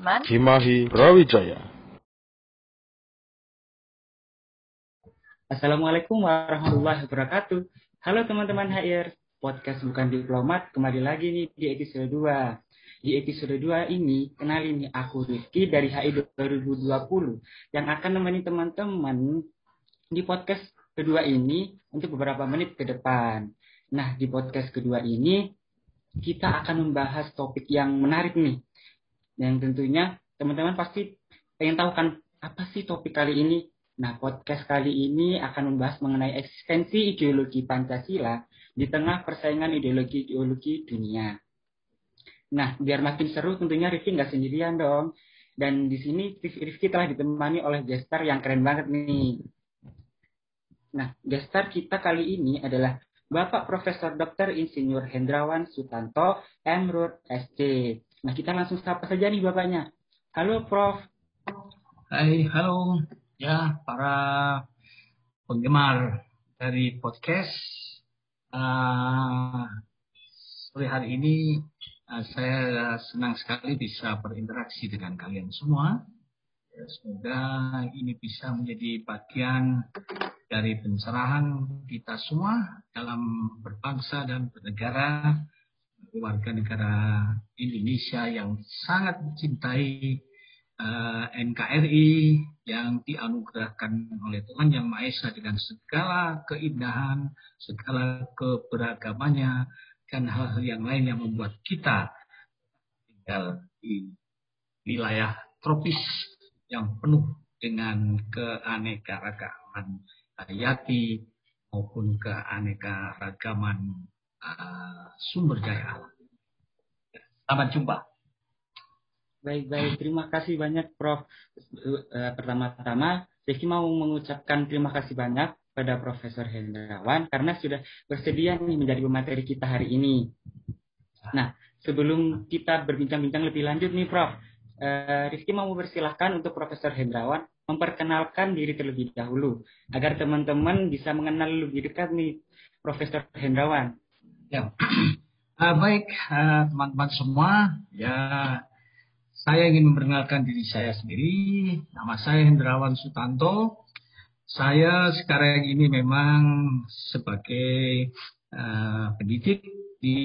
Development, Cimahi Brawijaya. Assalamualaikum warahmatullahi wabarakatuh. Halo teman-teman HR, podcast bukan diplomat kembali lagi nih di episode 2. Di episode 2 ini, kenalin nih aku Rizky dari HI 2020 yang akan nemenin teman-teman di podcast kedua ini untuk beberapa menit ke depan. Nah, di podcast kedua ini kita akan membahas topik yang menarik nih. Yang tentunya teman-teman pasti pengen tahu kan apa sih topik kali ini? Nah, podcast kali ini akan membahas mengenai eksistensi ideologi Pancasila di tengah persaingan ideologi-ideologi dunia. Nah, biar makin seru tentunya Rifki nggak sendirian dong. Dan di sini Rifki telah ditemani oleh gestar yang keren banget nih. Nah, gestar kita kali ini adalah Bapak Profesor Dr. Insinyur Hendrawan Sutanto, Emrut SC. Nah, kita langsung sapa saja nih Bapaknya. Halo, Prof. Hai, halo ya para penggemar dari podcast. Uh, sore hari ini uh, saya senang sekali bisa berinteraksi dengan kalian semua. Ya, semoga ini bisa menjadi bagian dari pencerahan kita semua dalam berbangsa dan bernegara, warga negara Indonesia yang sangat mencintai uh, NKRI yang dianugerahkan oleh Tuhan Yang Maha Esa dengan segala keindahan, segala keberagamannya, dan hal-hal yang lain yang membuat kita tinggal di wilayah tropis yang penuh dengan keanekaragaman hayati maupun keanekaragaman uh, sumber daya alam. Selamat jumpa. Baik-baik, terima kasih banyak Prof. Uh, Pertama-tama, Rizky mau mengucapkan terima kasih banyak pada Profesor Hendrawan karena sudah bersedia nih menjadi pemateri kita hari ini. Nah, sebelum kita berbincang-bincang lebih lanjut nih Prof, uh, Rizky mau mempersilahkan untuk Profesor Hendrawan memperkenalkan diri terlebih dahulu agar teman-teman bisa mengenal lebih dekat nih Profesor Hendrawan. Ya, uh, baik teman-teman uh, semua, ya saya ingin memperkenalkan diri saya sendiri. Nama saya Hendrawan Sutanto. Saya sekarang ini memang sebagai uh, pendidik di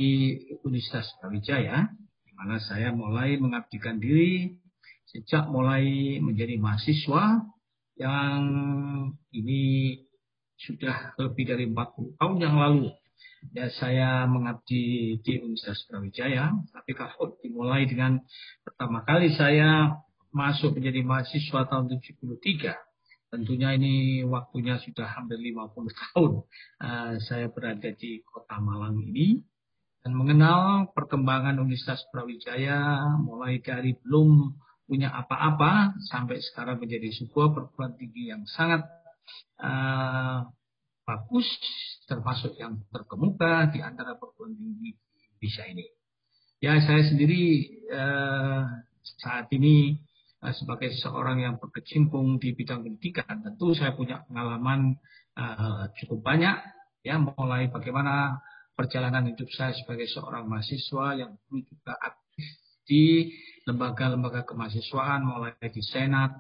Universitas Brawijaya, di mana saya mulai mengabdikan diri sejak mulai menjadi mahasiswa yang ini sudah lebih dari 40 tahun yang lalu ya saya mengabdi di Universitas Brawijaya, tapi kalau dimulai dengan pertama kali saya masuk menjadi mahasiswa tahun 73, tentunya ini waktunya sudah hampir 50 tahun uh, saya berada di kota Malang ini. Dan mengenal perkembangan Universitas Brawijaya mulai dari belum punya apa-apa sampai sekarang menjadi sebuah perguruan tinggi yang sangat uh, bagus, termasuk yang terkemuka di antara perguruan tinggi Indonesia ini. Ya, saya sendiri eh, saat ini eh, sebagai seorang yang berkecimpung di bidang pendidikan, tentu saya punya pengalaman eh, cukup banyak, ya, mulai bagaimana perjalanan hidup saya sebagai seorang mahasiswa yang juga aktif di lembaga-lembaga kemahasiswaan, mulai di Senat,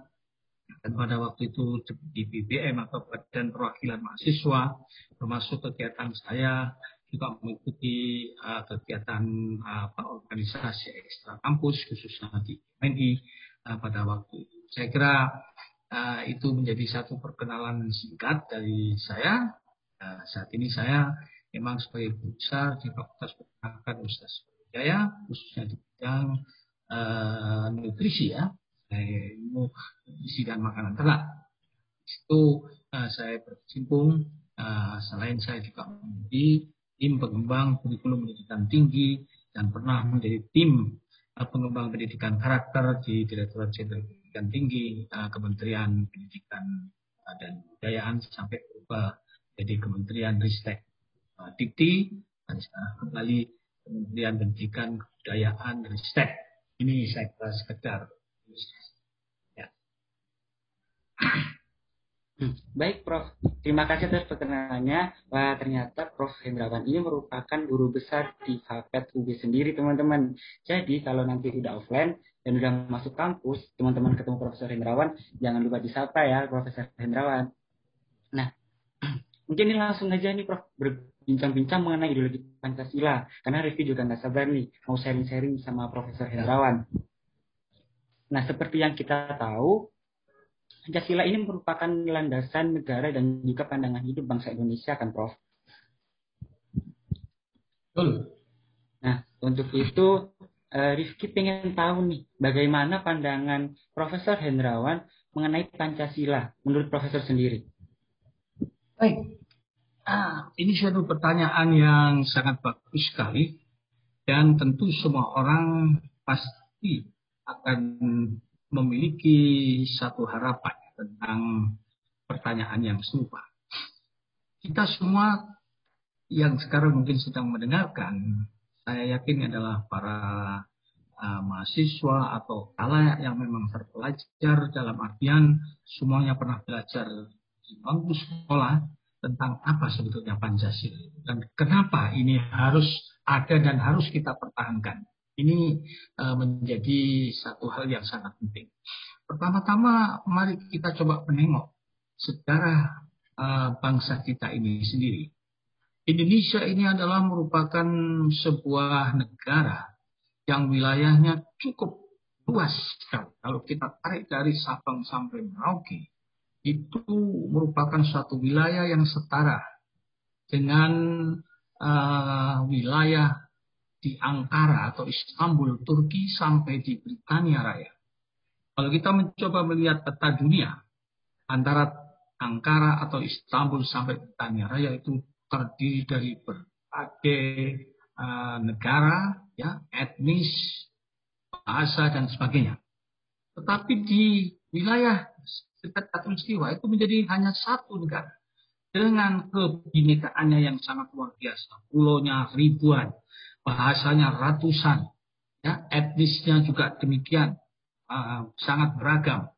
dan pada waktu itu di BBM atau Badan Perwakilan Mahasiswa termasuk kegiatan saya juga mengikuti uh, kegiatan uh, organisasi ekstra kampus khususnya di MNI uh, pada waktu itu. Saya kira uh, itu menjadi satu perkenalan singkat dari saya. Uh, saat ini saya memang sebagai guru besar di Fakultas Peternakan Universitas Jaya khususnya di bidang uh, nutrisi ya ilmu isi dan makanan ternak. Itu uh, saya berkecimpung. Uh, selain saya juga menjadi tim pengembang kurikulum pendidikan tinggi dan pernah menjadi tim uh, pengembang pendidikan karakter di Direktorat Jenderal Pendidikan Tinggi uh, Kementerian Pendidikan dan Kebudayaan sampai berubah jadi Kementerian Ristek uh, Dikti dan kembali Kementerian Pendidikan Kebudayaan Ristek. Ini saya kira sekedar Ya. Baik Prof, terima kasih atas perkenalannya. Wah ternyata Prof Hendrawan ini merupakan guru besar di Fakultas UB sendiri teman-teman. Jadi kalau nanti udah offline dan udah masuk kampus, teman-teman ketemu Profesor Hendrawan, jangan lupa disapa ya Profesor Hendrawan. Nah, mungkin ini langsung aja nih Prof berbincang-bincang mengenai ideologi Pancasila. Karena Rifki juga nggak sabar nih mau sharing-sharing sama Profesor Hendrawan. Nah, seperti yang kita tahu, Pancasila ini merupakan landasan negara dan juga pandangan hidup bangsa Indonesia kan Prof? Betul. Nah, untuk itu uh, Rifki pengen tahu nih bagaimana pandangan Profesor Hendrawan mengenai Pancasila menurut Profesor sendiri. Baik, ah, ini suatu pertanyaan yang sangat bagus sekali dan tentu semua orang pasti akan memiliki satu harapan tentang pertanyaan yang serupa. Kita semua yang sekarang mungkin sedang mendengarkan, saya yakin adalah para uh, mahasiswa atau kalayak yang memang terpelajar dalam artian semuanya pernah belajar di bangku sekolah tentang apa sebetulnya Pancasila dan kenapa ini harus ada dan harus kita pertahankan. Ini uh, menjadi satu hal yang sangat penting. Pertama-tama, mari kita coba menengok sejarah uh, bangsa kita ini sendiri. Indonesia ini adalah merupakan sebuah negara yang wilayahnya cukup luas Kalau kita tarik dari Sabang sampai Merauke, itu merupakan suatu wilayah yang setara dengan uh, wilayah di Ankara atau Istanbul, Turki sampai di Britania Raya. Kalau kita mencoba melihat peta dunia antara Ankara atau Istanbul sampai Britania Raya itu terdiri dari berbagai uh, negara, ya, etnis, bahasa dan sebagainya. Tetapi di wilayah dekat Katulistiwa itu menjadi hanya satu negara dengan kebinekaannya yang sangat luar biasa. Pulaunya ribuan, bahasanya ratusan, ya, etnisnya juga demikian, uh, sangat beragam,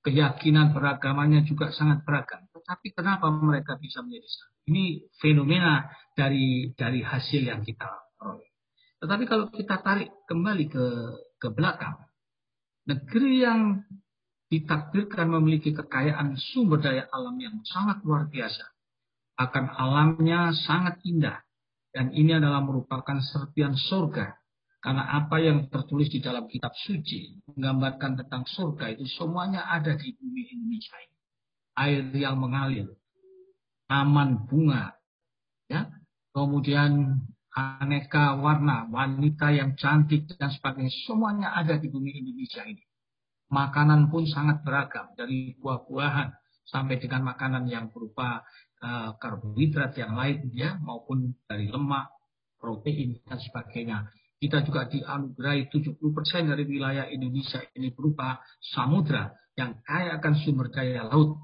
keyakinan beragamannya juga sangat beragam. Tetapi kenapa mereka bisa menjadi satu? Ini fenomena dari dari hasil yang kita peroleh. Tetapi kalau kita tarik kembali ke ke belakang, negeri yang ditakdirkan memiliki kekayaan sumber daya alam yang sangat luar biasa, akan alamnya sangat indah, dan ini adalah merupakan serpian surga. Karena apa yang tertulis di dalam kitab suci menggambarkan tentang surga itu semuanya ada di bumi Indonesia ini. Air yang mengalir, taman bunga, ya, kemudian aneka warna, wanita yang cantik dan sebagainya, semuanya ada di bumi Indonesia ini. Makanan pun sangat beragam, dari buah-buahan sampai dengan makanan yang berupa uh, karbohidrat yang lain ya maupun dari lemak, protein dan sebagainya. Kita juga dianugerahi 70% dari wilayah Indonesia ini berupa samudra yang kaya akan sumber daya laut.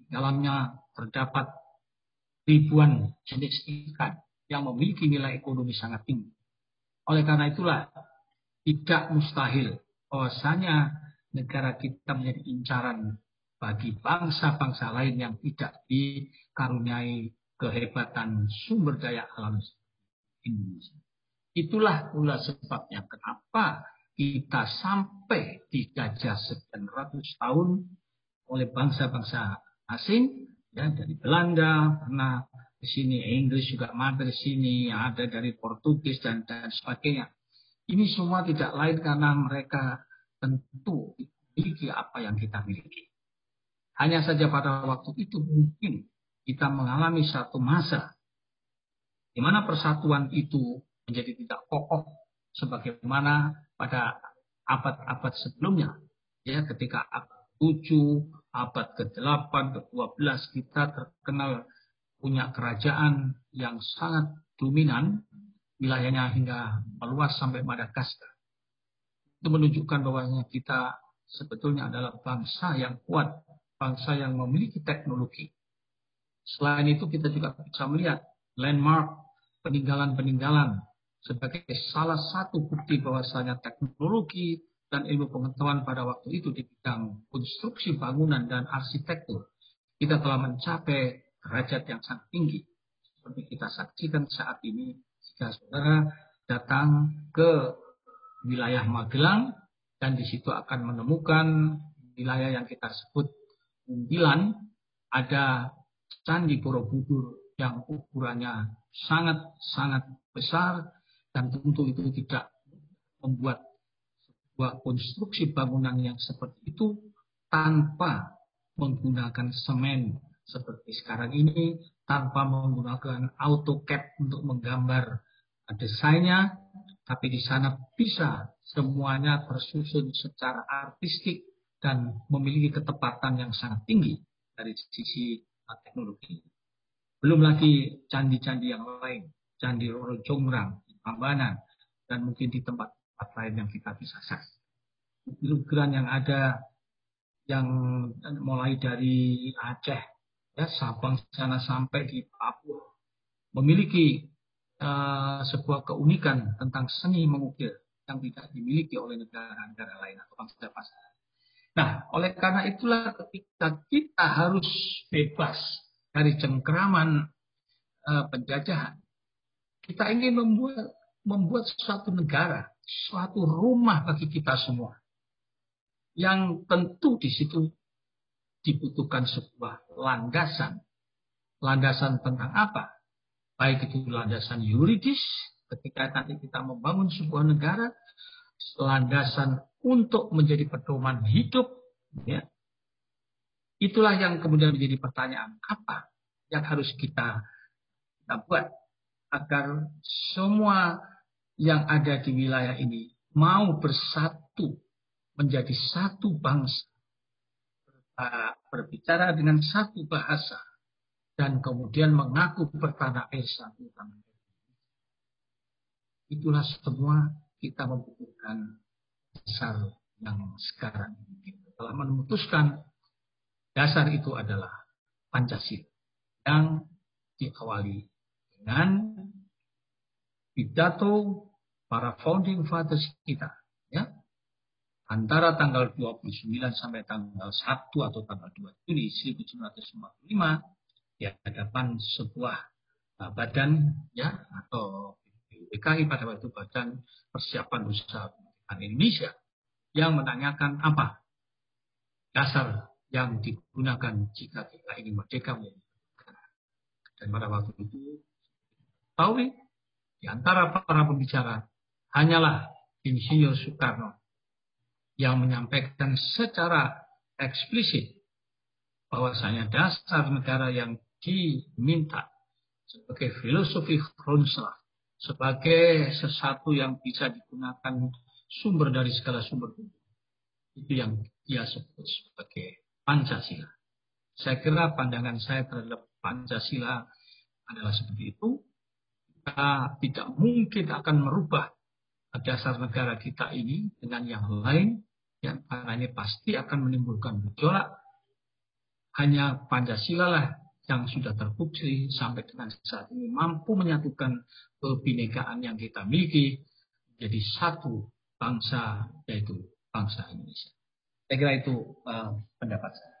Di dalamnya terdapat ribuan jenis ikan yang memiliki nilai ekonomi sangat tinggi. Oleh karena itulah tidak mustahil bahwasanya negara kita menjadi incaran bagi bangsa-bangsa lain yang tidak dikaruniai kehebatan sumber daya alam Indonesia. Itulah pula sebabnya kenapa kita sampai dijajah sekian ratus tahun oleh bangsa-bangsa asing ya dari Belanda pernah di sini Inggris juga mampir di sini ada dari Portugis dan dan sebagainya ini semua tidak lain karena mereka tentu memiliki apa yang kita miliki hanya saja pada waktu itu mungkin kita mengalami satu masa di mana persatuan itu menjadi tidak kokoh sebagaimana pada abad-abad sebelumnya. Ya, ketika abad 7, abad ke-8, ke-12 kita terkenal punya kerajaan yang sangat dominan, wilayahnya hingga meluas sampai Madagaskar. Itu menunjukkan bahwa kita sebetulnya adalah bangsa yang kuat bangsa yang memiliki teknologi. Selain itu kita juga bisa melihat landmark peninggalan-peninggalan sebagai salah satu bukti bahwasanya teknologi dan ilmu pengetahuan pada waktu itu di bidang konstruksi bangunan dan arsitektur kita telah mencapai derajat yang sangat tinggi. Seperti kita saksikan saat ini, jika saudara datang ke wilayah Magelang, dan di situ akan menemukan wilayah yang kita sebut Undilan, ada Candi Borobudur yang ukurannya sangat-sangat besar dan tentu itu tidak membuat sebuah konstruksi bangunan yang seperti itu tanpa menggunakan semen seperti sekarang ini tanpa menggunakan AutoCAD untuk menggambar desainnya tapi di sana bisa semuanya tersusun secara artistik dan memiliki ketepatan yang sangat tinggi dari sisi teknologi. Belum lagi candi-candi yang lain, candi Roro Jonggrang, Pambanan, dan mungkin di tempat-tempat lain yang kita bisa saksikan. Ukiran yang ada yang mulai dari Aceh, ya Sabang sana sampai di Papua, memiliki uh, sebuah keunikan tentang seni mengukir yang tidak dimiliki oleh negara-negara lain atau bangsa-bangsa. Nah, oleh karena itulah ketika kita harus bebas dari cengkeraman uh, penjajahan. Kita ingin membuat membuat suatu negara, suatu rumah bagi kita semua. Yang tentu di situ dibutuhkan sebuah landasan. Landasan tentang apa? Baik itu landasan yuridis, ketika nanti kita membangun sebuah negara, landasan untuk menjadi pedoman hidup, ya, Itulah yang kemudian menjadi pertanyaan, apa yang harus kita, kita buat agar semua yang ada di wilayah ini mau bersatu menjadi satu bangsa, berbicara dengan satu bahasa, dan kemudian mengaku bertanah air. Satu Itulah semua kita membutuhkan dasar yang sekarang ini. Telah memutuskan Dasar itu adalah Pancasila yang diawali dengan pidato para founding fathers kita ya antara tanggal 29 sampai tanggal 1 atau tanggal 2 Juli 1745 di hadapan sebuah uh, badan ya atau BKI pada waktu badan persiapan usaha Indonesia yang menanyakan apa dasar yang digunakan jika kita ingin merdeka Dan pada waktu itu, tahu di antara para pembicara hanyalah Insinyur Soekarno yang menyampaikan secara eksplisit bahwasanya dasar negara yang diminta sebagai filosofi Kronslah, sebagai sesuatu yang bisa digunakan sumber dari segala sumber itu yang dia sebut sebagai Pancasila. Saya kira pandangan saya terhadap Pancasila adalah seperti itu. Kita tidak mungkin akan merubah dasar negara kita ini dengan yang lain, ya, karena ini pasti akan menimbulkan gejolak. Hanya Pancasila lah yang sudah terbukti sampai dengan saat ini mampu menyatukan kebinekaan yang kita miliki menjadi satu bangsa, yaitu bangsa Indonesia. Saya kira itu uh, pendapat saya.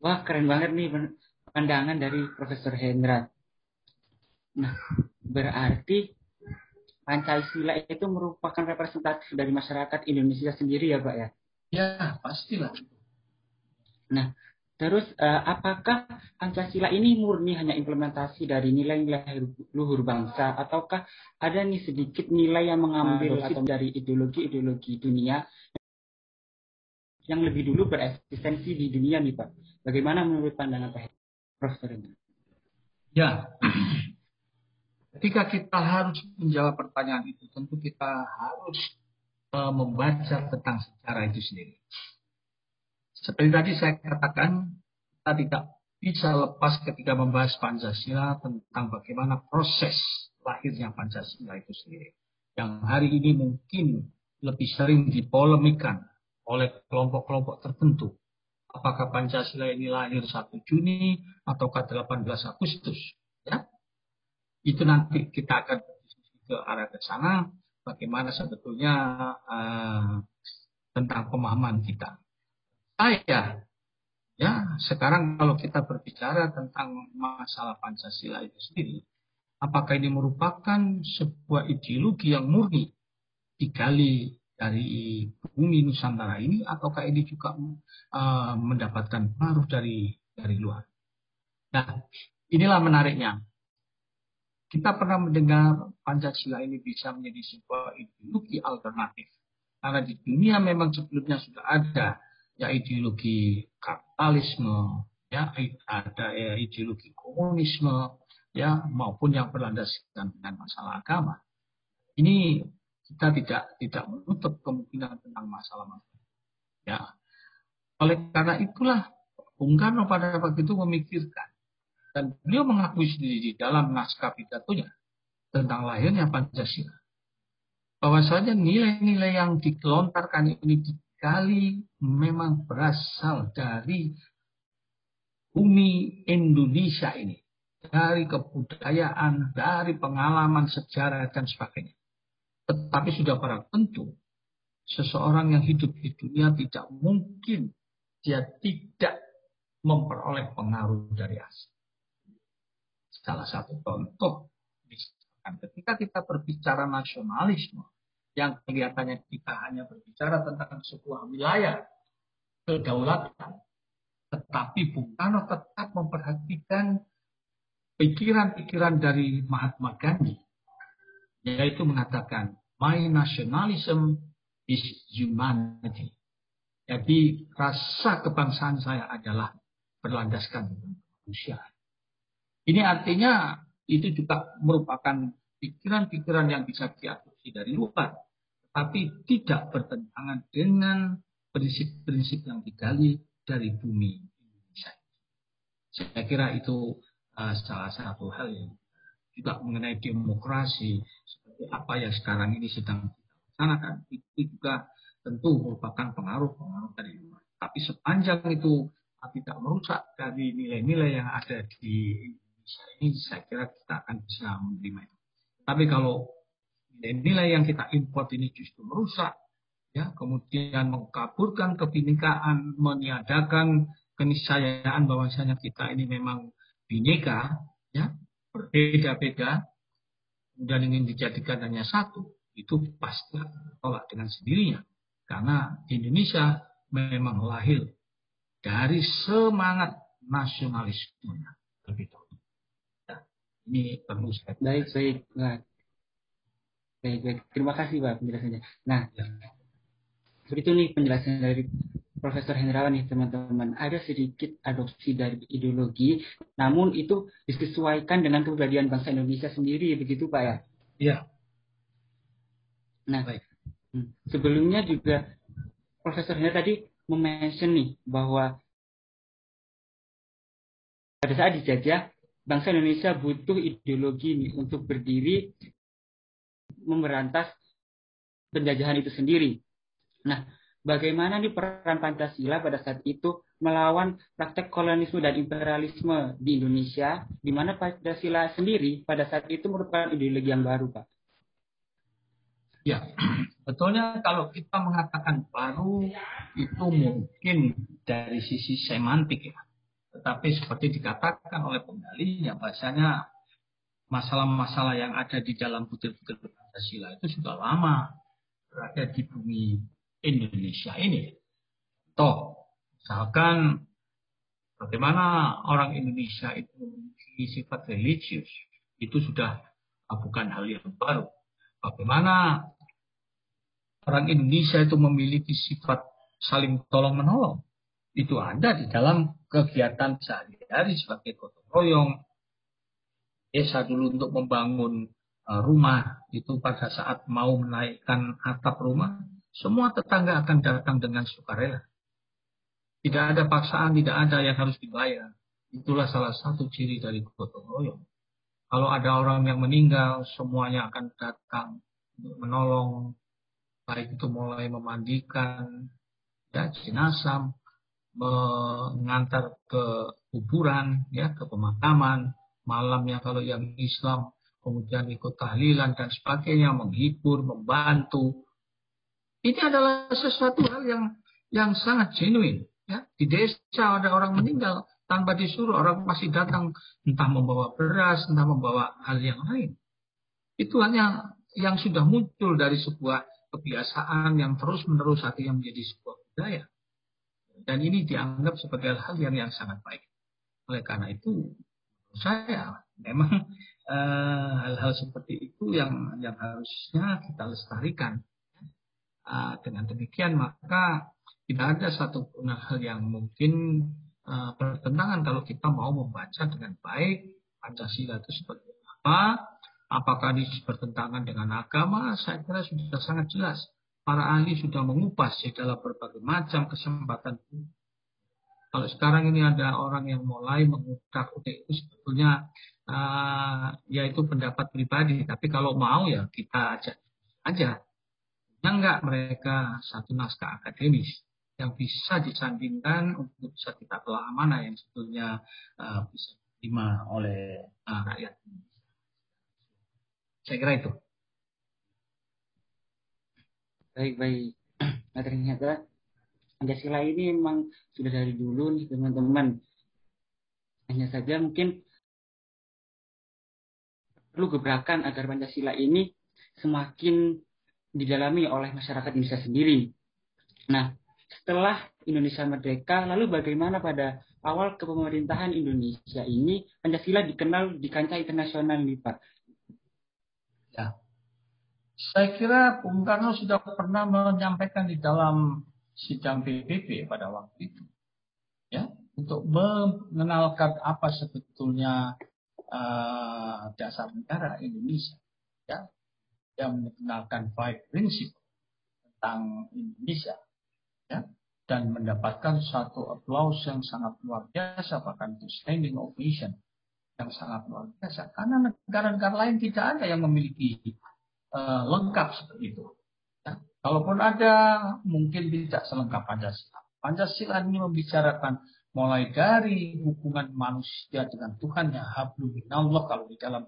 Wah, keren banget nih pandangan dari Profesor Hendra. Nah, berarti Pancasila itu merupakan representatif dari masyarakat Indonesia sendiri ya, Pak ya? Ya, pastilah. Nah, terus uh, apakah Pancasila ini murni hanya implementasi dari nilai-nilai luhur bangsa ataukah ada nih sedikit nilai yang mengambil atau dari ideologi-ideologi dunia yang lebih dulu bereksistensi di dunia nih Pak. Bagaimana menurut pandangan Pak ini? Ya, ketika kita harus menjawab pertanyaan itu, tentu kita harus uh, membaca tentang sejarah itu sendiri. Seperti tadi saya katakan, kita tidak bisa lepas ketika membahas Pancasila tentang bagaimana proses lahirnya Pancasila itu sendiri. Yang hari ini mungkin lebih sering dipolemikan oleh kelompok-kelompok tertentu. Apakah Pancasila ini lahir 1 Juni ataukah 18 Agustus? Ya. Itu nanti kita akan ke arah ke sana bagaimana sebetulnya uh, tentang pemahaman kita. Saya Ya, sekarang kalau kita berbicara tentang masalah Pancasila itu sendiri, apakah ini merupakan sebuah ideologi yang murni digali dari bumi Nusantara ini, ataukah ini juga uh, mendapatkan pengaruh dari dari luar? Nah, inilah menariknya. Kita pernah mendengar Pancasila ini bisa menjadi sebuah ideologi alternatif. Karena di dunia memang sebelumnya sudah ada ya ideologi kapitalisme, ya ada ya, ideologi komunisme, ya maupun yang berlandaskan dengan masalah agama. Ini kita tidak tidak menutup kemungkinan tentang masalah-masalah. Ya, oleh karena itulah Bung Karno pada waktu itu memikirkan dan beliau mengakui sendiri di dalam naskah pidatonya tentang lahirnya Pancasila. Bahwasanya nilai-nilai yang dikelontarkan ini dikali memang berasal dari bumi Indonesia ini. Dari kebudayaan, dari pengalaman sejarah dan sebagainya. Tetapi sudah barang tentu seseorang yang hidup di dunia tidak mungkin dia tidak memperoleh pengaruh dari asing. Salah satu contoh, misalkan ketika kita berbicara nasionalisme, yang kelihatannya kita hanya berbicara tentang sebuah wilayah kedaulatan, tetapi Bung Karno tetap memperhatikan pikiran-pikiran dari Mahatma Gandhi, yaitu mengatakan, my nationalism is humanity. Jadi rasa kebangsaan saya adalah berlandaskan manusia. Ini artinya itu juga merupakan pikiran-pikiran yang bisa diadopsi dari luar, tapi tidak bertentangan dengan prinsip-prinsip yang digali dari bumi Indonesia. Saya kira itu uh, salah satu hal yang juga mengenai demokrasi seperti apa yang sekarang ini sedang dilaksanakan itu juga tentu merupakan pengaruh-pengaruh dari luar. Tapi sepanjang itu tidak merusak dari nilai-nilai yang ada di ini saya kira kita akan bisa menerima itu. Tapi kalau nilai yang kita import ini justru merusak, ya. Kemudian mengkaburkan kebinekaan, meniadakan keniscayaan bahwasanya kita ini memang bineka, ya. Berbeda-beda, dan ingin dijadikan hanya satu, itu pasti tolak dengan sendirinya. Karena Indonesia memang lahir dari semangat nasionalismenya. Lebih dahulu ini perlu saya baik baik. Baik baik, baik. terima kasih pak penjelasannya nah ya. seperti itu nih penjelasan dari Profesor Hendrawan nih teman-teman ada sedikit adopsi dari ideologi namun itu disesuaikan dengan kepribadian bangsa Indonesia sendiri begitu pak ya iya nah baik hmm. sebelumnya juga Profesor Hendra tadi memention nih bahwa pada saat dijajah bangsa Indonesia butuh ideologi ini untuk berdiri memberantas penjajahan itu sendiri. Nah, bagaimana nih peran Pancasila pada saat itu melawan praktek kolonialisme dan imperialisme di Indonesia, di mana Pancasila sendiri pada saat itu merupakan ideologi yang baru, Pak? Ya, betulnya kalau kita mengatakan baru itu mungkin dari sisi semantik ya. Tetapi seperti dikatakan oleh penggalinya, bahasanya masalah-masalah yang ada di dalam butir-butir Pancasila itu sudah lama berada di bumi Indonesia ini. Toh, misalkan bagaimana orang Indonesia itu memiliki sifat religius, itu sudah bukan hal yang baru. Bagaimana orang Indonesia itu memiliki sifat saling tolong menolong, itu ada di dalam kegiatan sehari-hari sebagai gotong royong. Desa dulu untuk membangun rumah itu pada saat mau menaikkan atap rumah, semua tetangga akan datang dengan sukarela. Tidak ada paksaan, tidak ada yang harus dibayar. Itulah salah satu ciri dari gotong royong. Kalau ada orang yang meninggal, semuanya akan datang menolong, baik itu mulai memandikan, ya jenazah, mengantar ke kuburan, ya ke pemakaman, malamnya kalau yang Islam kemudian ikut tahlilan dan sebagainya, menghibur, membantu. Ini adalah sesuatu hal yang yang sangat genuine, Ya, di desa ada orang meninggal tanpa disuruh orang masih datang entah membawa beras, entah membawa hal yang lain. Itu hanya yang sudah muncul dari sebuah kebiasaan yang terus menerus akhirnya menjadi sebuah budaya. Dan ini dianggap sebagai hal yang yang sangat baik. Oleh karena itu, saya memang eh, hal-hal uh, seperti itu yang yang harusnya kita lestarikan. Uh, dengan demikian maka tidak ada satu hal yang mungkin uh, bertentangan kalau kita mau membaca dengan baik Pancasila itu seperti apa, apakah ini bertentangan dengan agama, saya kira sudah sangat jelas. Para ahli sudah mengupas di dalam berbagai macam kesempatan kalau sekarang ini ada orang yang mulai mengutak utik itu sebetulnya uh, ya itu pendapat pribadi. Tapi kalau mau ya kita ajak aja. Yang enggak mereka satu naskah akademis yang bisa disandingkan untuk bisa kita telah mana yang sebetulnya uh, bisa diterima oleh uh, rakyat. Saya kira itu. Baik, baik. Nah, ternyata Pancasila ini memang sudah dari dulu nih teman-teman. Hanya saja mungkin perlu gebrakan agar Pancasila ini semakin didalami oleh masyarakat Indonesia sendiri. Nah, setelah Indonesia merdeka, lalu bagaimana pada awal kepemerintahan Indonesia ini Pancasila dikenal di kancah internasional nih Pak? Ya, saya kira Bung Karno sudah pernah menyampaikan di dalam sidang PBB pada waktu itu. Ya, untuk mengenalkan apa sebetulnya uh, dasar negara Indonesia. Ya, yang mengenalkan five prinsip tentang Indonesia. Ya, dan mendapatkan satu applause yang sangat luar biasa bahkan itu standing ovation yang sangat luar biasa karena negara-negara lain tidak ada yang memiliki uh, lengkap seperti itu Kalaupun ada, mungkin tidak selengkap Pancasila. Pancasila ini membicarakan mulai dari hubungan manusia dengan Tuhan yang hablum minallah kalau di dalam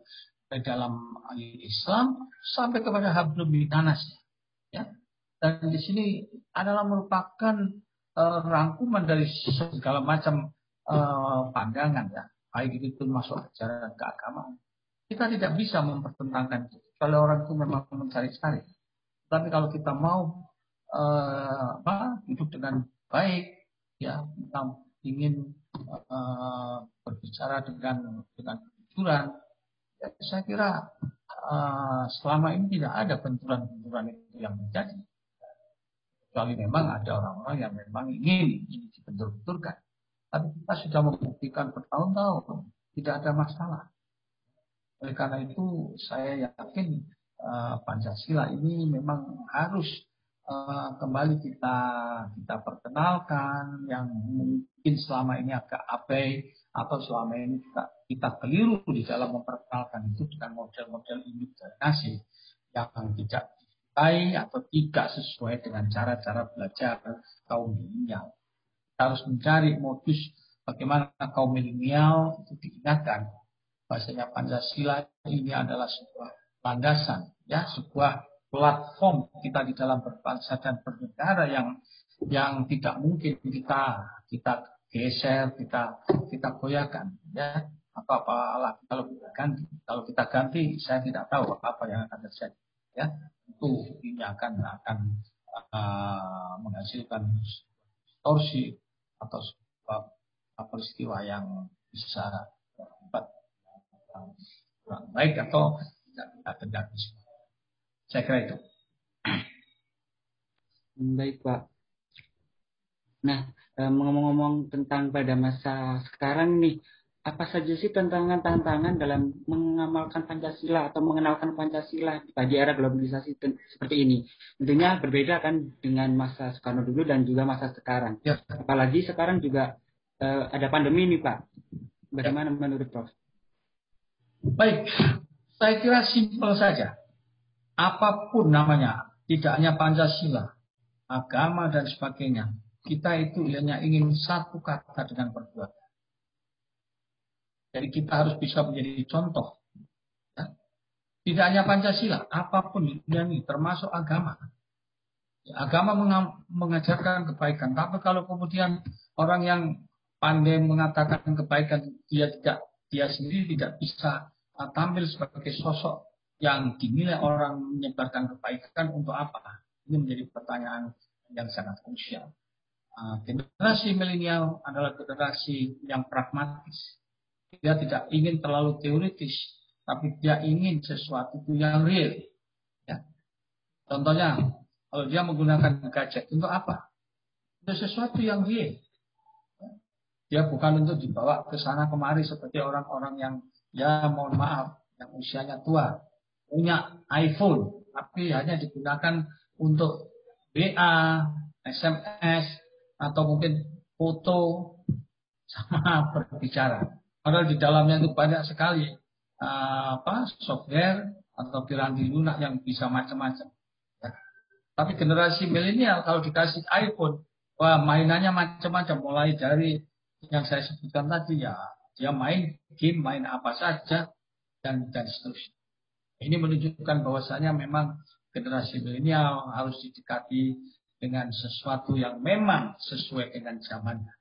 di dalam Islam sampai kepada hablum minanas ya. Dan di sini adalah merupakan uh, rangkuman dari segala macam uh, pandangan ya, baik itu masuk ajaran keagamaan. Kita tidak bisa mempertentangkan itu. Kalau orang itu memang mencari-cari. Tapi kalau kita mau uh, apa, hidup dengan baik, ya ingin uh, berbicara dengan dengan kejujuran, ya, saya kira uh, selama ini tidak ada benturan-benturan itu yang terjadi. Kecuali memang ada orang-orang yang memang ingin ini dibentur-benturkan. Tapi kita sudah membuktikan bertahun-tahun tidak ada masalah. Oleh karena itu saya yakin Eh, Pancasila ini memang harus uh, kembali kita kita perkenalkan yang mungkin selama ini agak abai atau selama ini kita, kita keliru di dalam memperkenalkan itu dengan model-model indoktrinasi yang tidak disukai atau tidak sesuai dengan cara-cara belajar kaum milenial. Kita harus mencari modus bagaimana kaum milenial itu diingatkan bahasanya Pancasila ini adalah sebuah landasan ya sebuah platform kita di dalam berbangsa dan bernegara yang yang tidak mungkin kita kita geser kita kita goyahkan ya. Apa apa kalau kita ganti. Kalau kita ganti saya tidak tahu apa yang akan terjadi ya. Itu ini akan akan uh, menghasilkan torsi atau sebuah peristiwa yang bisa kurang baik atau tidak terjadi. Saya kira itu. Baik Pak. Nah, eh, ngomong-ngomong tentang pada masa sekarang nih, apa saja sih tantangan-tantangan dalam mengamalkan Pancasila atau mengenalkan Pancasila pada era globalisasi seperti ini? Tentunya berbeda kan dengan masa Soekarno dulu dan juga masa sekarang. Ya. Apalagi sekarang juga uh, ada pandemi nih Pak. Bagaimana ya. menurut Prof? Baik, saya kira simpel saja. Apa pun namanya, tidak hanya Pancasila, agama dan sebagainya. Kita itu hanya ingin satu kata dengan perbuatan. Jadi kita harus bisa menjadi contoh. Ya. Tidak hanya Pancasila, apa pun di dunia ini, termasuk agama. Ya, agama mengajarkan kebaikan, tapi kalau kemudian orang yang pandai mengatakan kebaikan dia tidak dia sendiri tidak bisa uh, tampil sebagai sosok yang dinilai orang menyebarkan kebaikan untuk apa? Ini menjadi pertanyaan yang sangat krusial. Uh, generasi milenial adalah generasi yang pragmatis. Dia tidak ingin terlalu teoritis, tapi dia ingin sesuatu yang real. Ya. Contohnya, kalau dia menggunakan gadget untuk apa? Untuk sesuatu yang real. Dia bukan untuk dibawa ke sana kemari seperti orang-orang yang ya mohon maaf yang usianya tua punya iPhone tapi hanya digunakan untuk WA, SMS atau mungkin foto sama berbicara. Padahal di dalamnya itu banyak sekali uh, apa software atau piranti lunak yang bisa macam-macam. Ya. Tapi generasi milenial kalau dikasih iPhone, wah mainannya macam-macam mulai dari yang saya sebutkan tadi ya dia main game main apa saja dan dan seterusnya. Ini menunjukkan bahwasanya memang generasi milenial harus didekati dengan sesuatu yang memang sesuai dengan zamannya.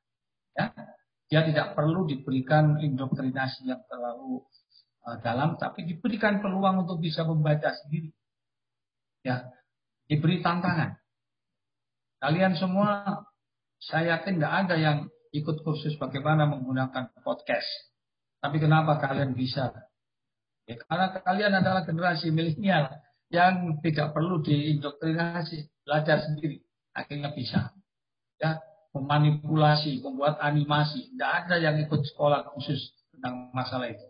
Ya, dia tidak perlu diberikan indoktrinasi yang terlalu uh, dalam, tapi diberikan peluang untuk bisa membaca sendiri. Ya, diberi tantangan. Kalian semua, saya yakin tidak ada yang ikut kursus bagaimana menggunakan podcast. Tapi kenapa kalian bisa? Karena kalian adalah generasi milenial yang tidak perlu diindoktrinasi, belajar sendiri. Akhirnya bisa. Ya, memanipulasi, membuat animasi. Tidak ada yang ikut sekolah khusus tentang masalah itu.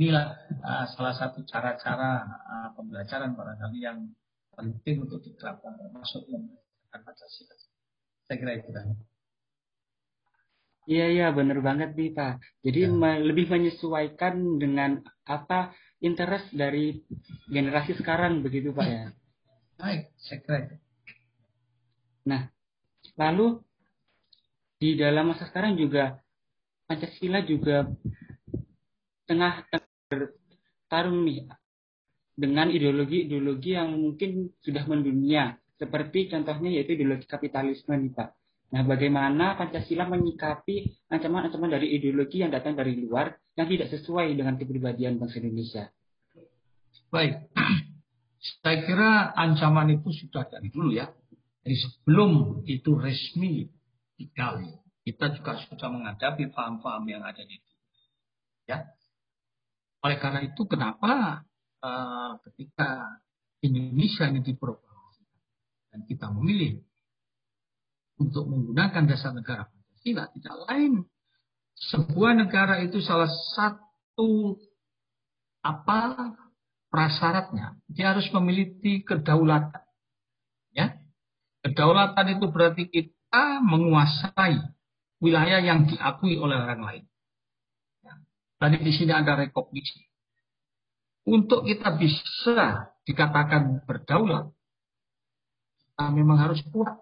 Inilah uh, salah satu cara-cara uh, pembelajaran barangkali yang penting untuk diterapkan termasuk yang Pancasila. Saya kira itu. Iya iya benar banget nih Pak. Jadi ya. me lebih menyesuaikan dengan apa interest dari generasi sekarang begitu Pak ya. Baik, saya kira. Nah, lalu di dalam masa sekarang juga Pancasila juga tengah bertarung nih dengan ideologi-ideologi yang mungkin sudah mendunia seperti contohnya yaitu ideologi kapitalisme nih Pak. Nah, bagaimana Pancasila menyikapi ancaman-ancaman dari ideologi yang datang dari luar yang tidak sesuai dengan kepribadian bangsa Indonesia? Baik, saya kira ancaman itu sudah dari dulu ya. Jadi sebelum itu resmi dikali, kita juga sudah menghadapi paham-paham yang ada di itu. Ya. Oleh karena itu, kenapa uh, ketika Indonesia ini diproklamasikan dan kita memilih untuk menggunakan dasar negara Pancasila. Tidak lain sebuah negara itu salah satu apa prasyaratnya. Dia harus memiliki kedaulatan. Ya. Kedaulatan itu berarti kita menguasai wilayah yang diakui oleh orang lain. Ya. tadi di sini ada rekognisi. Untuk kita bisa dikatakan berdaulat kita memang harus kuat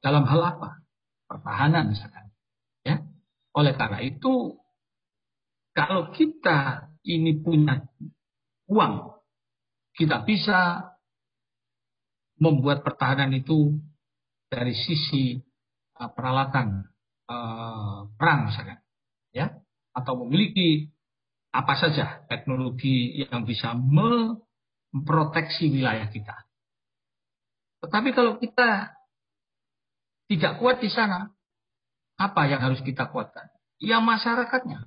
dalam hal apa? Pertahanan misalkan. Ya. Oleh karena itu, kalau kita ini punya uang, kita bisa membuat pertahanan itu dari sisi uh, peralatan uh, perang misalkan, ya, atau memiliki apa saja teknologi yang bisa memproteksi wilayah kita. Tetapi kalau kita tidak kuat di sana, apa yang harus kita kuatkan? Ya masyarakatnya.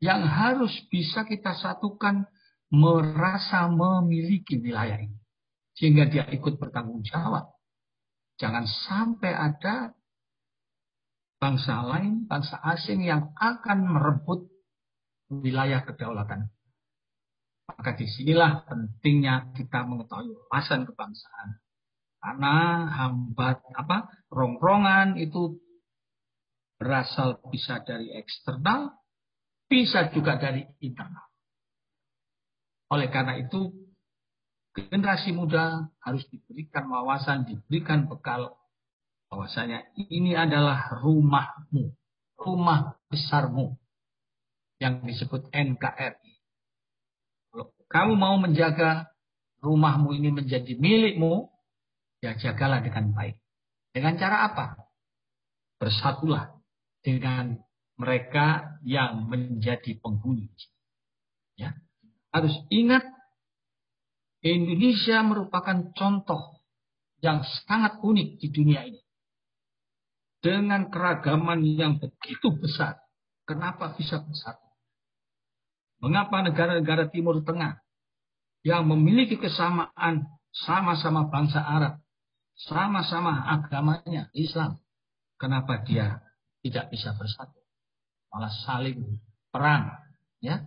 Yang harus bisa kita satukan merasa memiliki wilayah ini. Sehingga dia ikut bertanggung jawab. Jangan sampai ada bangsa lain, bangsa asing yang akan merebut wilayah kedaulatan. Maka di sinilah pentingnya kita mengetahui wawasan kebangsaan karena hambat apa rongrongan itu berasal bisa dari eksternal, bisa juga dari internal. Oleh karena itu, generasi muda harus diberikan wawasan, diberikan bekal bahwasanya ini adalah rumahmu, rumah besarmu yang disebut NKRI. Kalau kamu mau menjaga rumahmu ini menjadi milikmu, ya jagalah dengan baik. Dengan cara apa? bersatulah dengan mereka yang menjadi penghuni. Ya. Harus ingat Indonesia merupakan contoh yang sangat unik di dunia ini. Dengan keragaman yang begitu besar. Kenapa bisa bersatu? Mengapa negara-negara Timur Tengah yang memiliki kesamaan sama-sama bangsa Arab, sama-sama agamanya Islam, kenapa dia tidak bisa bersatu? Malah saling perang, ya.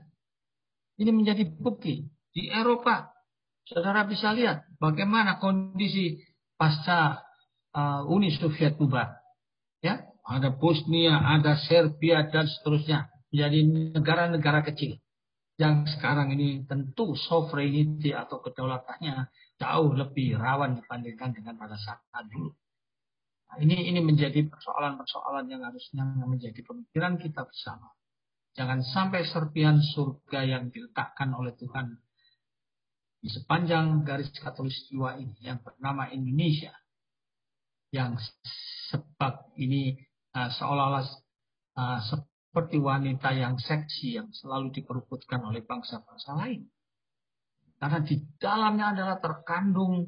Ini menjadi bukti di Eropa. Saudara bisa lihat bagaimana kondisi pasca uh, Uni Soviet bubar. Ya, ada Bosnia, ada Serbia dan seterusnya. Menjadi negara-negara kecil yang sekarang ini tentu sovereignty atau kedaulatannya jauh lebih rawan dibandingkan dengan pada saat dulu. Nah, ini ini menjadi persoalan-persoalan yang harusnya menjadi pemikiran kita bersama. Jangan sampai serpian surga yang diletakkan oleh Tuhan di sepanjang garis katulistiwa ini yang bernama Indonesia yang sebab ini uh, seolah-olah uh, seperti wanita yang seksi yang selalu diperbutkan oleh bangsa-bangsa lain. Karena di dalamnya adalah terkandung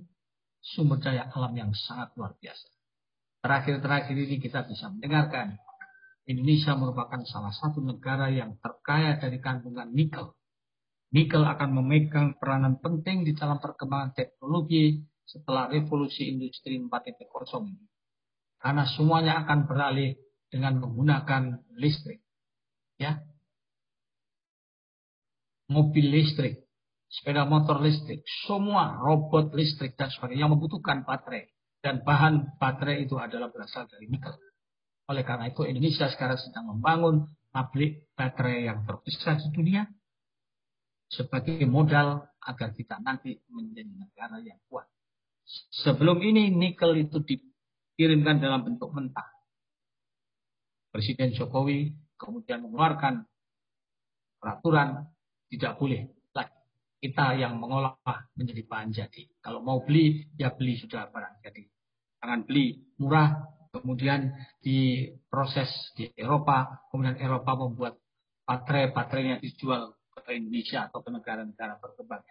sumber daya alam yang sangat luar biasa. Terakhir-terakhir ini kita bisa mendengarkan Indonesia merupakan salah satu negara yang terkaya dari kandungan nikel. Nikel akan memegang peranan penting di dalam perkembangan teknologi setelah revolusi industri 4.0 ini. Karena semuanya akan beralih dengan menggunakan listrik ya mobil listrik, sepeda motor listrik, semua robot listrik dan sebagainya yang membutuhkan baterai dan bahan baterai itu adalah berasal dari nikel. Oleh karena itu Indonesia sekarang sedang membangun pabrik baterai yang terbesar di dunia sebagai modal agar kita nanti menjadi negara yang kuat. Sebelum ini nikel itu dikirimkan dalam bentuk mentah. Presiden Jokowi kemudian mengeluarkan peraturan tidak boleh kita yang mengolah menjadi bahan jadi. Kalau mau beli, ya beli sudah barang jadi. Jangan beli murah, kemudian diproses di Eropa, kemudian Eropa membuat baterai-baterainya dijual ke Indonesia atau ke negara-negara berkembang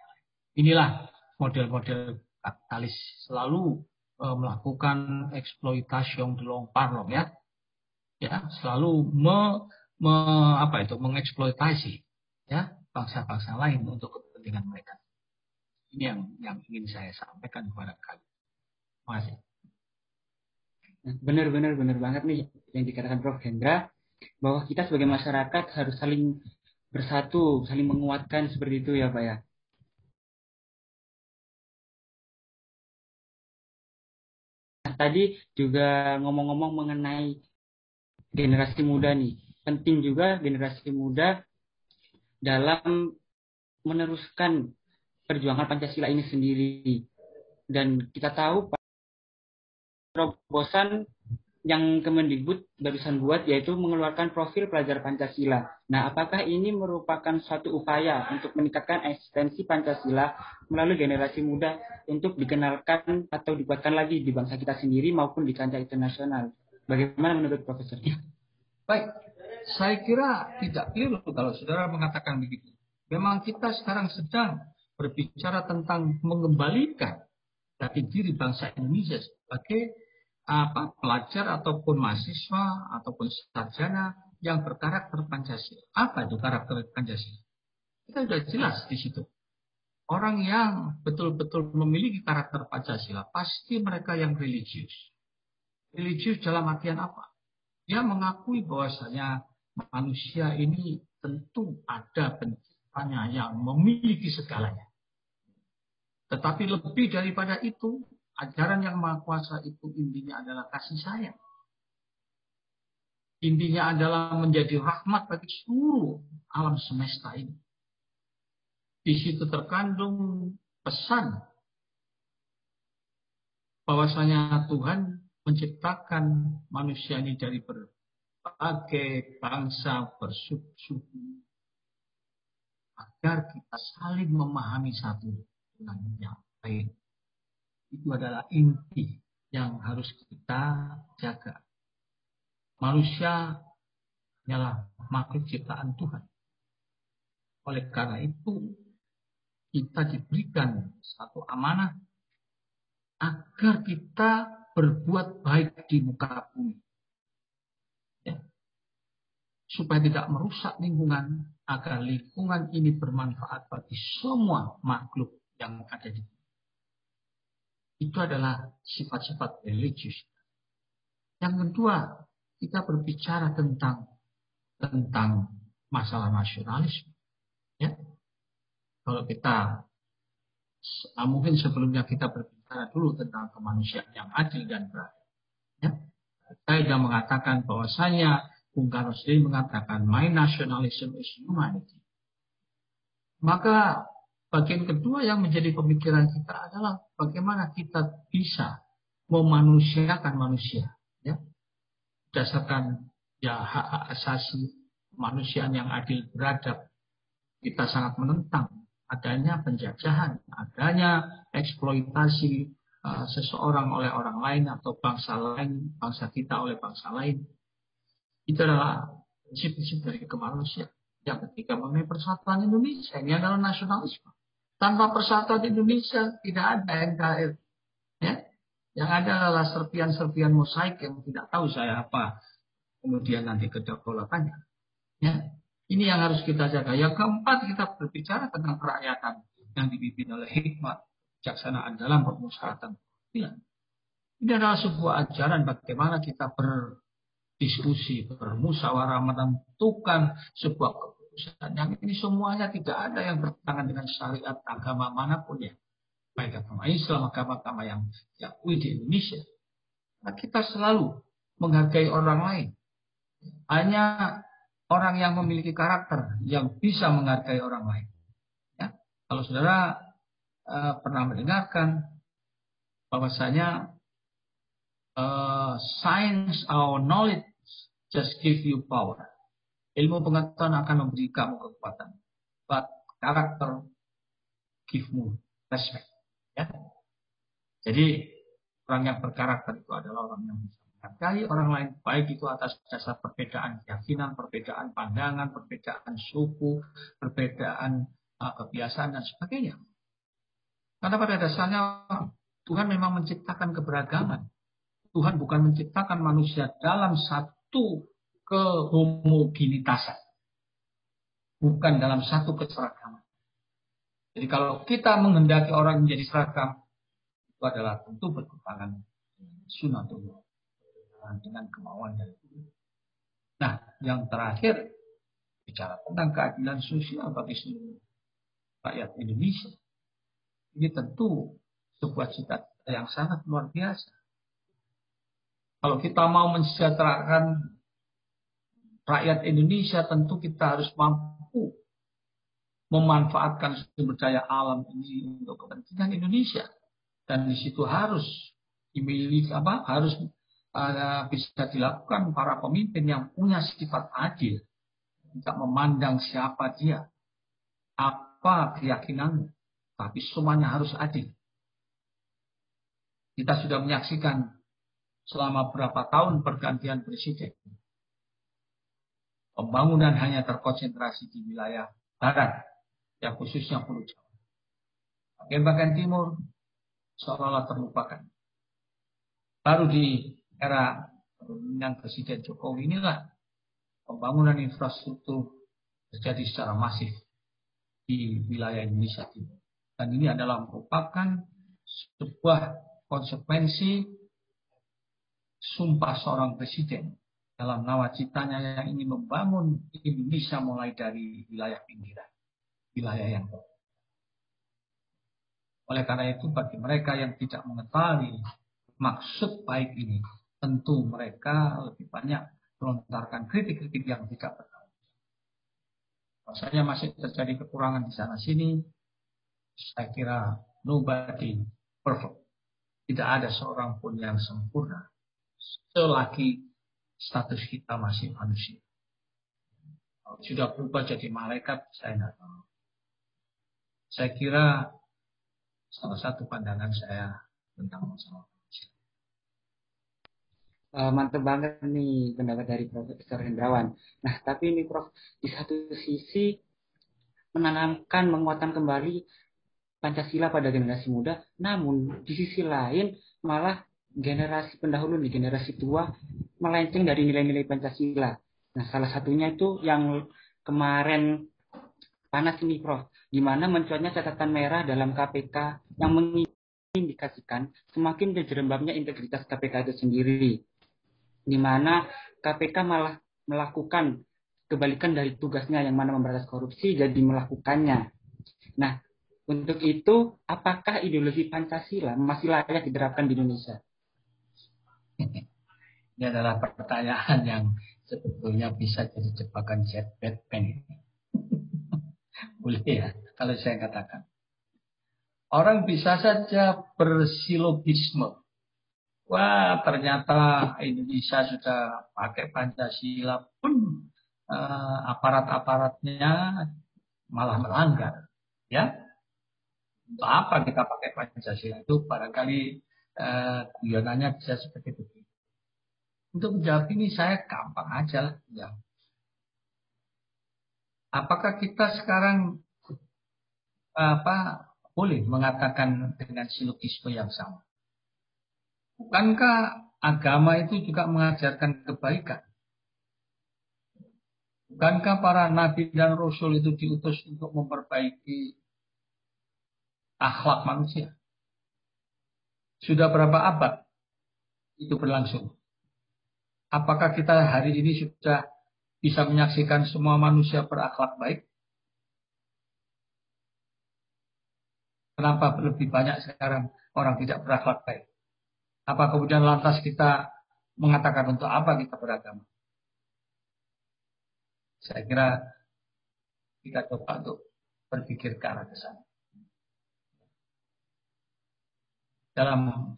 Inilah model-model kapitalis selalu e, melakukan eksploitasi di long parlong ya. Ya, selalu me, me, apa itu mengeksploitasi ya bangsa-bangsa lain untuk kepentingan mereka. Ini yang yang ingin saya sampaikan kepada kalian. Terima kasih. Benar-benar benar banget nih yang dikatakan Prof Hendra bahwa kita sebagai masyarakat harus saling bersatu, saling menguatkan seperti itu ya Pak ya. Nah, tadi juga ngomong-ngomong mengenai generasi muda nih penting juga generasi muda dalam meneruskan perjuangan Pancasila ini sendiri. Dan kita tahu terobosan yang Kemendikbud barusan buat yaitu mengeluarkan profil pelajar Pancasila. Nah, apakah ini merupakan suatu upaya untuk meningkatkan eksistensi Pancasila melalui generasi muda untuk dikenalkan atau dibuatkan lagi di bangsa kita sendiri maupun di kancah internasional? Bagaimana menurut Profesor? Baik, saya kira tidak keliru kalau saudara mengatakan begitu. Memang kita sekarang sedang berbicara tentang mengembalikan jati diri bangsa Indonesia sebagai apa pelajar ataupun mahasiswa ataupun sarjana yang berkarakter Pancasila. Apa itu karakter Pancasila? Kita sudah jelas di situ. Orang yang betul-betul memiliki karakter Pancasila pasti mereka yang religius. Religius dalam artian apa? Dia mengakui bahwasanya manusia ini tentu ada penciptanya yang memiliki segalanya. Tetapi lebih daripada itu, ajaran yang maha kuasa itu intinya adalah kasih sayang. Intinya adalah menjadi rahmat bagi seluruh alam semesta ini. Di situ terkandung pesan bahwasanya Tuhan menciptakan manusia ini dari ber, sebagai bangsa bersuku agar kita saling memahami satu dengan yang lain. Itu adalah inti yang harus kita jaga. Manusia hanyalah makhluk ciptaan Tuhan. Oleh karena itu, kita diberikan satu amanah agar kita berbuat baik di muka bumi. Ya. Supaya tidak merusak lingkungan, agar lingkungan ini bermanfaat bagi semua makhluk yang ada di bumi. Itu adalah sifat-sifat religius. Yang kedua, kita berbicara tentang tentang masalah nasionalisme. Ya. Kalau kita ah, mungkin sebelumnya kita berbicara dulu tentang kemanusiaan yang adil dan beradab. Ya. Saya sudah mengatakan bahwasanya Bung Karno sendiri mengatakan my nationalism is humanity. Maka bagian kedua yang menjadi pemikiran kita adalah bagaimana kita bisa memanusiakan manusia berdasarkan ya hak-hak asasi kemanusiaan yang adil beradab kita sangat menentang adanya penjajahan, adanya eksploitasi uh, seseorang oleh orang lain atau bangsa lain, bangsa kita oleh bangsa lain. Itu adalah prinsip-prinsip dari kemanusiaan. Yang ketiga mengenai persatuan Indonesia, ini adalah nasionalisme. Tanpa persatuan Indonesia tidak ada NKRI. Ya? Yang ada adalah serpian-serpian mosaik yang tidak tahu saya apa. Kemudian nanti kedaulatannya. Ya. Ini yang harus kita jaga. Yang keempat kita berbicara tentang kerakyatan yang dipimpin oleh hikmat, kejaksanaan dalam pemusyawaratan. Ya. Ini adalah sebuah ajaran bagaimana kita berdiskusi, bermusyawarah, menentukan sebuah keputusan. Yang ini semuanya tidak ada yang bertentangan dengan syariat agama mana pun ya baik agama Islam, agama-agama yang diakui di Indonesia. Nah, kita selalu menghargai orang lain. Hanya orang yang memiliki karakter yang bisa menghargai orang lain. Ya. Kalau saudara uh, pernah mendengarkan bahwasanya uh, science or knowledge just give you power. Ilmu pengetahuan akan memberi kamu kekuatan. But karakter give you respect. Ya. Jadi orang yang berkarakter itu adalah orang yang bisa menghargai orang lain, baik itu atas dasar perbedaan keyakinan, perbedaan pandangan, perbedaan suku, perbedaan uh, kebiasaan dan sebagainya. Karena pada dasarnya Tuhan memang menciptakan keberagaman. Tuhan bukan menciptakan manusia dalam satu kehomogenitasan. Bukan dalam satu keseragaman. Jadi kalau kita menghendaki orang menjadi seragam, itu adalah tentu bertentangan sunatullah dengan kemauan dari. Nah, yang terakhir bicara tentang keadilan sosial bagi seluruh rakyat Indonesia. Ini tentu sebuah cita yang sangat luar biasa. Kalau kita mau mensejahterakan rakyat Indonesia, tentu kita harus mampu memanfaatkan sumber daya alam ini untuk kepentingan Indonesia. Dan di situ harus dimiliki apa harus uh, bisa dilakukan para pemimpin yang punya sifat adil. Tidak memandang siapa dia apa keyakinanmu tapi semuanya harus adil. Kita sudah menyaksikan selama berapa tahun pergantian presiden pembangunan hanya terkonsentrasi di wilayah barat yang khususnya Pulau Jawa. Bagian-bagian timur seolah-olah terlupakan. Baru di era kepemimpinan Presiden Jokowi inilah pembangunan infrastruktur terjadi secara masif di wilayah Indonesia Timur. Dan ini adalah merupakan sebuah konsekuensi sumpah seorang presiden dalam nawacitanya yang ingin membangun Indonesia mulai dari wilayah pinggiran wilayah yang. Oleh karena itu bagi mereka yang tidak mengetahui maksud baik ini, tentu mereka lebih banyak melontarkan kritik-kritik yang tidak benar. Rasanya masih terjadi kekurangan di sana sini. Saya kira nobody perfect. Tidak ada seorang pun yang sempurna. Selagi status kita masih manusia. Kalau sudah berubah jadi malaikat, saya tidak tahu. Saya kira salah satu pandangan saya tentang masalah manusia. uh, mantep banget nih pendapat dari Profesor Hendrawan. Nah, tapi ini Prof, di satu sisi menanamkan, menguatkan kembali Pancasila pada generasi muda, namun di sisi lain malah generasi pendahulu nih, generasi tua melenceng dari nilai-nilai Pancasila. Nah, salah satunya itu yang kemarin panas ini, Prof, di mana mencuatnya catatan merah dalam KPK yang mengindikasikan semakin terjerembabnya integritas KPK itu sendiri, di mana KPK malah melakukan kebalikan dari tugasnya yang mana memberantas korupsi jadi melakukannya. Nah, untuk itu, apakah ideologi Pancasila masih layak diterapkan di Indonesia? Ini adalah pertanyaan yang sebetulnya bisa jadi jebakan jet Batman. Boleh ya, kalau saya katakan. Orang bisa saja bersilogisme. Wah, ternyata Indonesia sudah pakai Pancasila pun uh, aparat-aparatnya malah melanggar. Ya, untuk apa kita pakai Pancasila itu barangkali uh, guyonannya bisa seperti itu. Untuk menjawab ini saya gampang aja lah. Ya. Apakah kita sekarang apa boleh mengatakan dengan silogisme yang sama? Bukankah agama itu juga mengajarkan kebaikan? Bukankah para nabi dan rasul itu diutus untuk memperbaiki akhlak manusia. Sudah berapa abad itu berlangsung? Apakah kita hari ini sudah bisa menyaksikan semua manusia berakhlak baik? Kenapa lebih banyak sekarang orang tidak berakhlak baik? Apa kemudian lantas kita mengatakan untuk apa kita beragama? Saya kira kita coba untuk berpikir ke arah ke sana. Dalam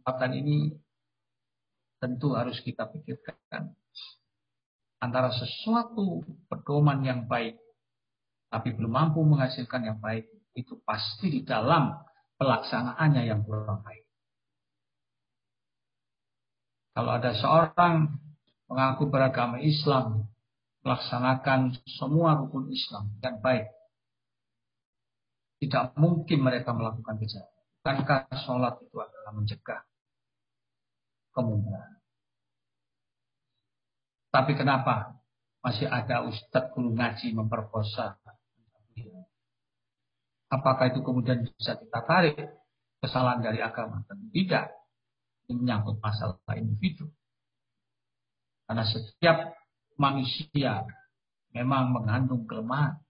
kesempatan ini tentu harus kita pikirkan antara sesuatu pedoman yang baik tapi belum mampu menghasilkan yang baik itu pasti di dalam pelaksanaannya yang kurang baik. Kalau ada seorang mengaku beragama Islam melaksanakan semua rukun Islam yang baik, tidak mungkin mereka melakukan kejahatan. Bukankah sholat itu adalah mencegah kemunkaran? Tapi kenapa masih ada ustadz guru ngaji memperkosa? Apakah itu kemudian bisa kita tarik kesalahan dari agama? Tentu tidak. Ini menyangkut masalah individu. Karena setiap manusia memang mengandung kelemahan.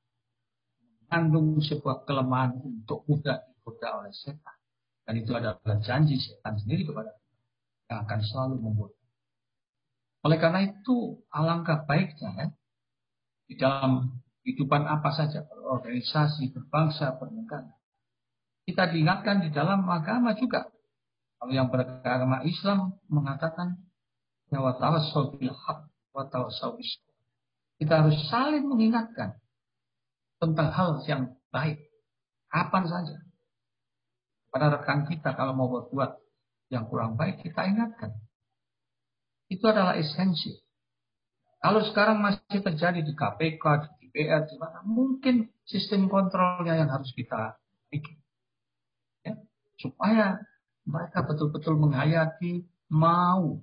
Mengandung sebuah kelemahan untuk mudah digoda oleh setan. Dan itu adalah janji setan sendiri kepada kita yang akan selalu membuat. Oleh karena itu, alangkah baiknya ya, di dalam kehidupan apa saja, berorganisasi, berbangsa, bernegara. Kita diingatkan di dalam agama juga. Kalau yang beragama Islam mengatakan, ya Kita harus saling mengingatkan tentang hal yang baik. Kapan saja pada rekan kita kalau mau berbuat yang kurang baik, kita ingatkan. Itu adalah esensi. Kalau sekarang masih terjadi di KPK, di DPR, di mana, mungkin sistem kontrolnya yang harus kita bikin. Ya, supaya mereka betul-betul menghayati, mau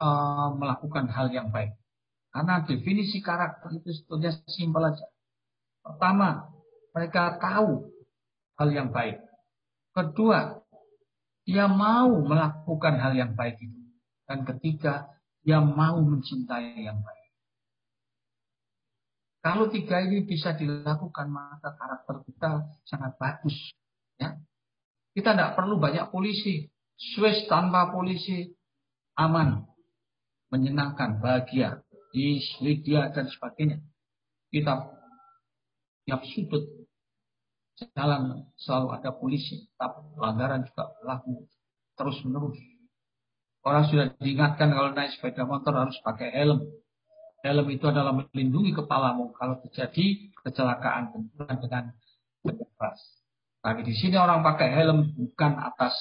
uh, melakukan hal yang baik. Karena definisi karakter itu sebetulnya simpel aja. Pertama, mereka tahu hal yang baik. Kedua, dia mau melakukan hal yang baik itu. Dan ketiga, dia mau mencintai yang baik. Kalau tiga ini bisa dilakukan, maka karakter kita sangat bagus. Ya. Kita tidak perlu banyak polisi. Swiss tanpa polisi aman, menyenangkan, bahagia, di Swedia dan sebagainya. Kita tiap sudut jalan selalu ada polisi, tapi pelanggaran juga berlaku terus menerus. Orang sudah diingatkan kalau naik sepeda motor harus pakai helm. Helm itu adalah melindungi kepalamu kalau terjadi kecelakaan benturan dengan benda keras. Tapi di sini orang pakai helm bukan atas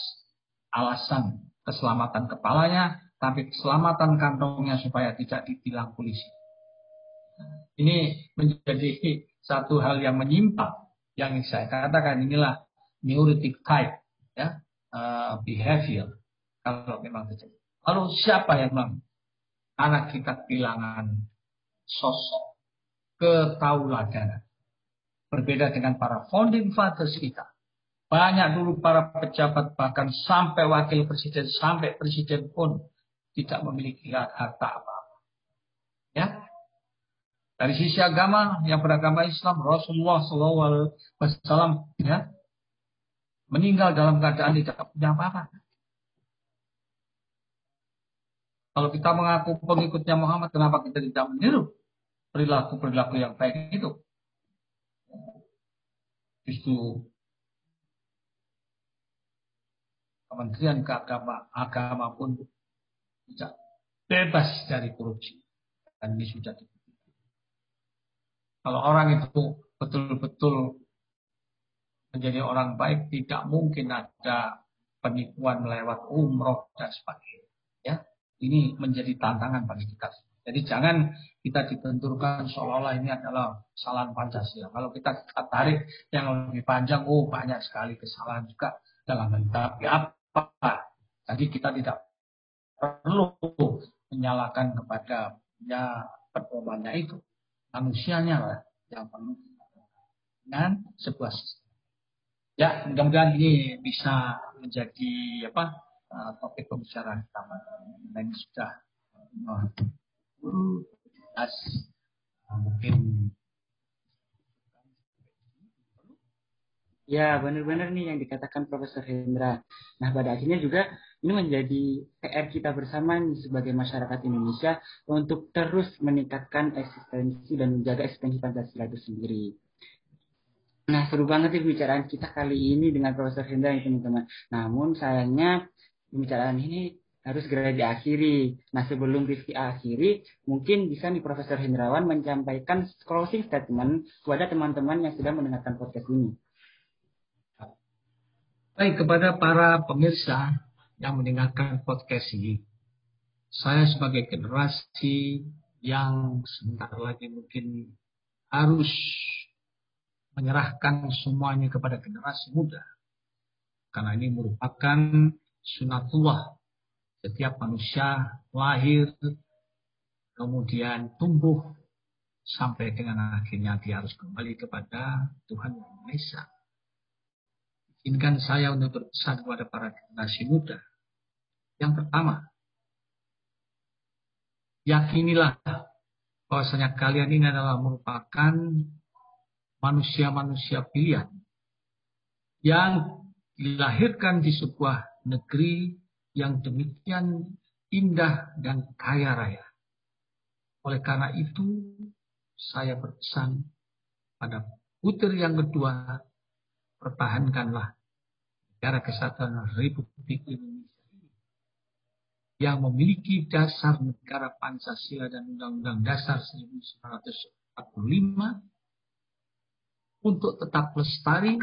alasan keselamatan kepalanya, tapi keselamatan kantongnya supaya tidak ditilang polisi. Ini menjadi satu hal yang menyimpang yang saya katakan inilah neurotic type ya uh, behavior kalau memang terjadi. Lalu siapa yang memang anak kita kehilangan sosok ketauladanan. Berbeda dengan para founding fathers kita. Banyak dulu para pejabat bahkan sampai wakil presiden sampai presiden pun tidak memiliki harta apa-apa. Dari sisi agama yang beragama Islam Rasulullah SAW ya meninggal dalam keadaan tidak punya apa-apa. Kalau kita mengaku pengikutnya Muhammad, kenapa kita tidak meniru perilaku-perilaku yang baik itu? Justru Kementerian Keagama agama pun tidak bebas dari korupsi. Dan ini sudah. Kalau orang itu betul-betul menjadi orang baik, tidak mungkin ada penipuan lewat umroh dan sebagainya. Ya, ini menjadi tantangan bagi kita. Jadi jangan kita ditentukan seolah-olah ini adalah kesalahan Pancasila. Kalau kita tarik yang lebih panjang, oh banyak sekali kesalahan juga dalam tapi apa jadi kita tidak perlu menyalahkan kepada ya itu. Manusianya lah yang perlu dengan sebuah sistem. Ya, mudah-mudahan ini bisa menjadi apa uh, topik pembicaraan kita. Dan sudah uh, mungkin Ya, benar-benar nih yang dikatakan Profesor Hendra. Nah, pada akhirnya juga ini menjadi PR kita bersama sebagai masyarakat Indonesia untuk terus meningkatkan eksistensi dan menjaga eksistensi Pancasila itu sendiri. Nah, seru banget nih pembicaraan kita kali ini dengan Profesor Hendra teman-teman. Namun sayangnya pembicaraan ini harus segera diakhiri. Nah, sebelum Rizky akhiri, mungkin bisa nih Profesor Hendrawan menyampaikan closing statement kepada teman-teman yang sedang mendengarkan podcast ini. Baik, kepada para pemirsa yang mendengarkan podcast ini, saya sebagai generasi yang sebentar lagi mungkin harus menyerahkan semuanya kepada generasi muda. Karena ini merupakan sunatullah. Setiap manusia lahir, kemudian tumbuh, sampai dengan akhirnya dia harus kembali kepada Tuhan Yang Maha Esa. Izinkan saya untuk berpesan kepada para generasi muda. Yang pertama, yakinilah bahwasanya kalian ini adalah merupakan manusia-manusia pilihan yang dilahirkan di sebuah negeri yang demikian indah dan kaya raya. Oleh karena itu, saya berpesan pada putri yang kedua pertahankanlah negara kesatuan Republik Indonesia ini yang memiliki dasar negara Pancasila dan Undang-Undang Dasar 1945 untuk tetap lestari,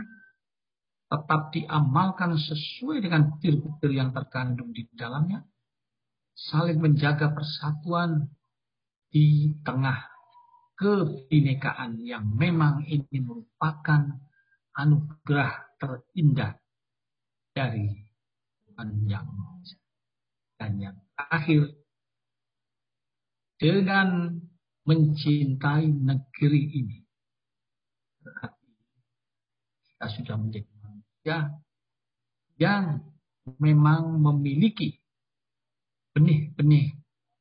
tetap diamalkan sesuai dengan butir-butir yang terkandung di dalamnya, saling menjaga persatuan di tengah kebinekaan yang memang ini merupakan anugerah terindah dari Tuhan yang dan yang terakhir dengan mencintai negeri ini berarti kita sudah menjadi manusia yang memang memiliki benih-benih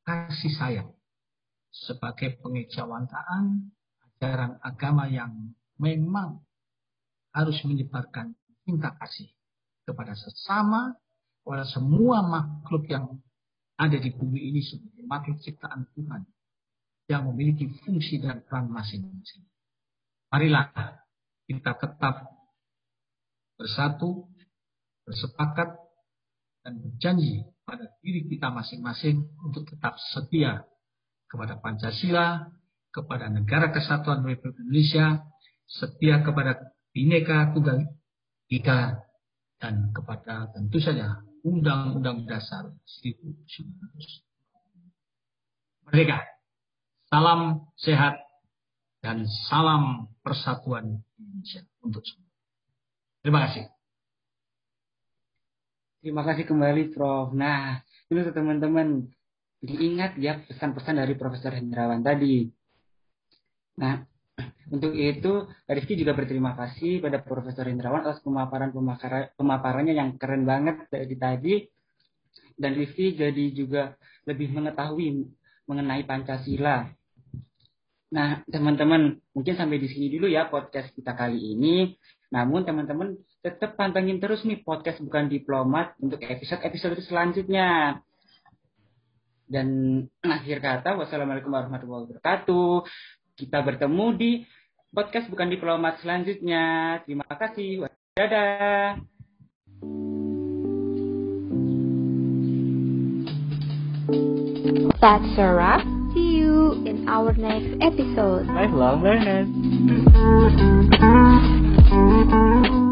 kasih sayang sebagai pengejawantaan ajaran agama yang memang harus menyebarkan cinta kasih kepada sesama, kepada semua makhluk yang ada di bumi ini sebagai makhluk ciptaan Tuhan yang memiliki fungsi dan peran masing-masing. Marilah kita tetap bersatu, bersepakat, dan berjanji pada diri kita masing-masing untuk tetap setia kepada Pancasila, kepada negara kesatuan Republik Indonesia, setia kepada Bineka Tunggal Ika dan kepada tentu saja Undang-Undang Dasar 1945. merdeka. Salam sehat dan salam persatuan Indonesia untuk semua. Terima kasih. Terima kasih kembali Prof. Nah, ini teman-teman diingat ya pesan-pesan dari Profesor Hendrawan tadi. Nah, untuk itu Rizky juga berterima kasih pada Profesor Hendrawan atas pemaparan pemaparannya yang keren banget dari tadi. Dan Rizky jadi juga lebih mengetahui mengenai Pancasila. Nah, teman-teman, mungkin sampai di sini dulu ya podcast kita kali ini. Namun teman-teman tetap pantengin terus nih podcast bukan diplomat untuk episode-episode selanjutnya. Dan akhir kata, wassalamualaikum warahmatullahi wabarakatuh. Kita bertemu di podcast bukan diplomat selanjutnya. Terima kasih. Dadah. That's a wrap. See you in our next episode. Lifelong learners.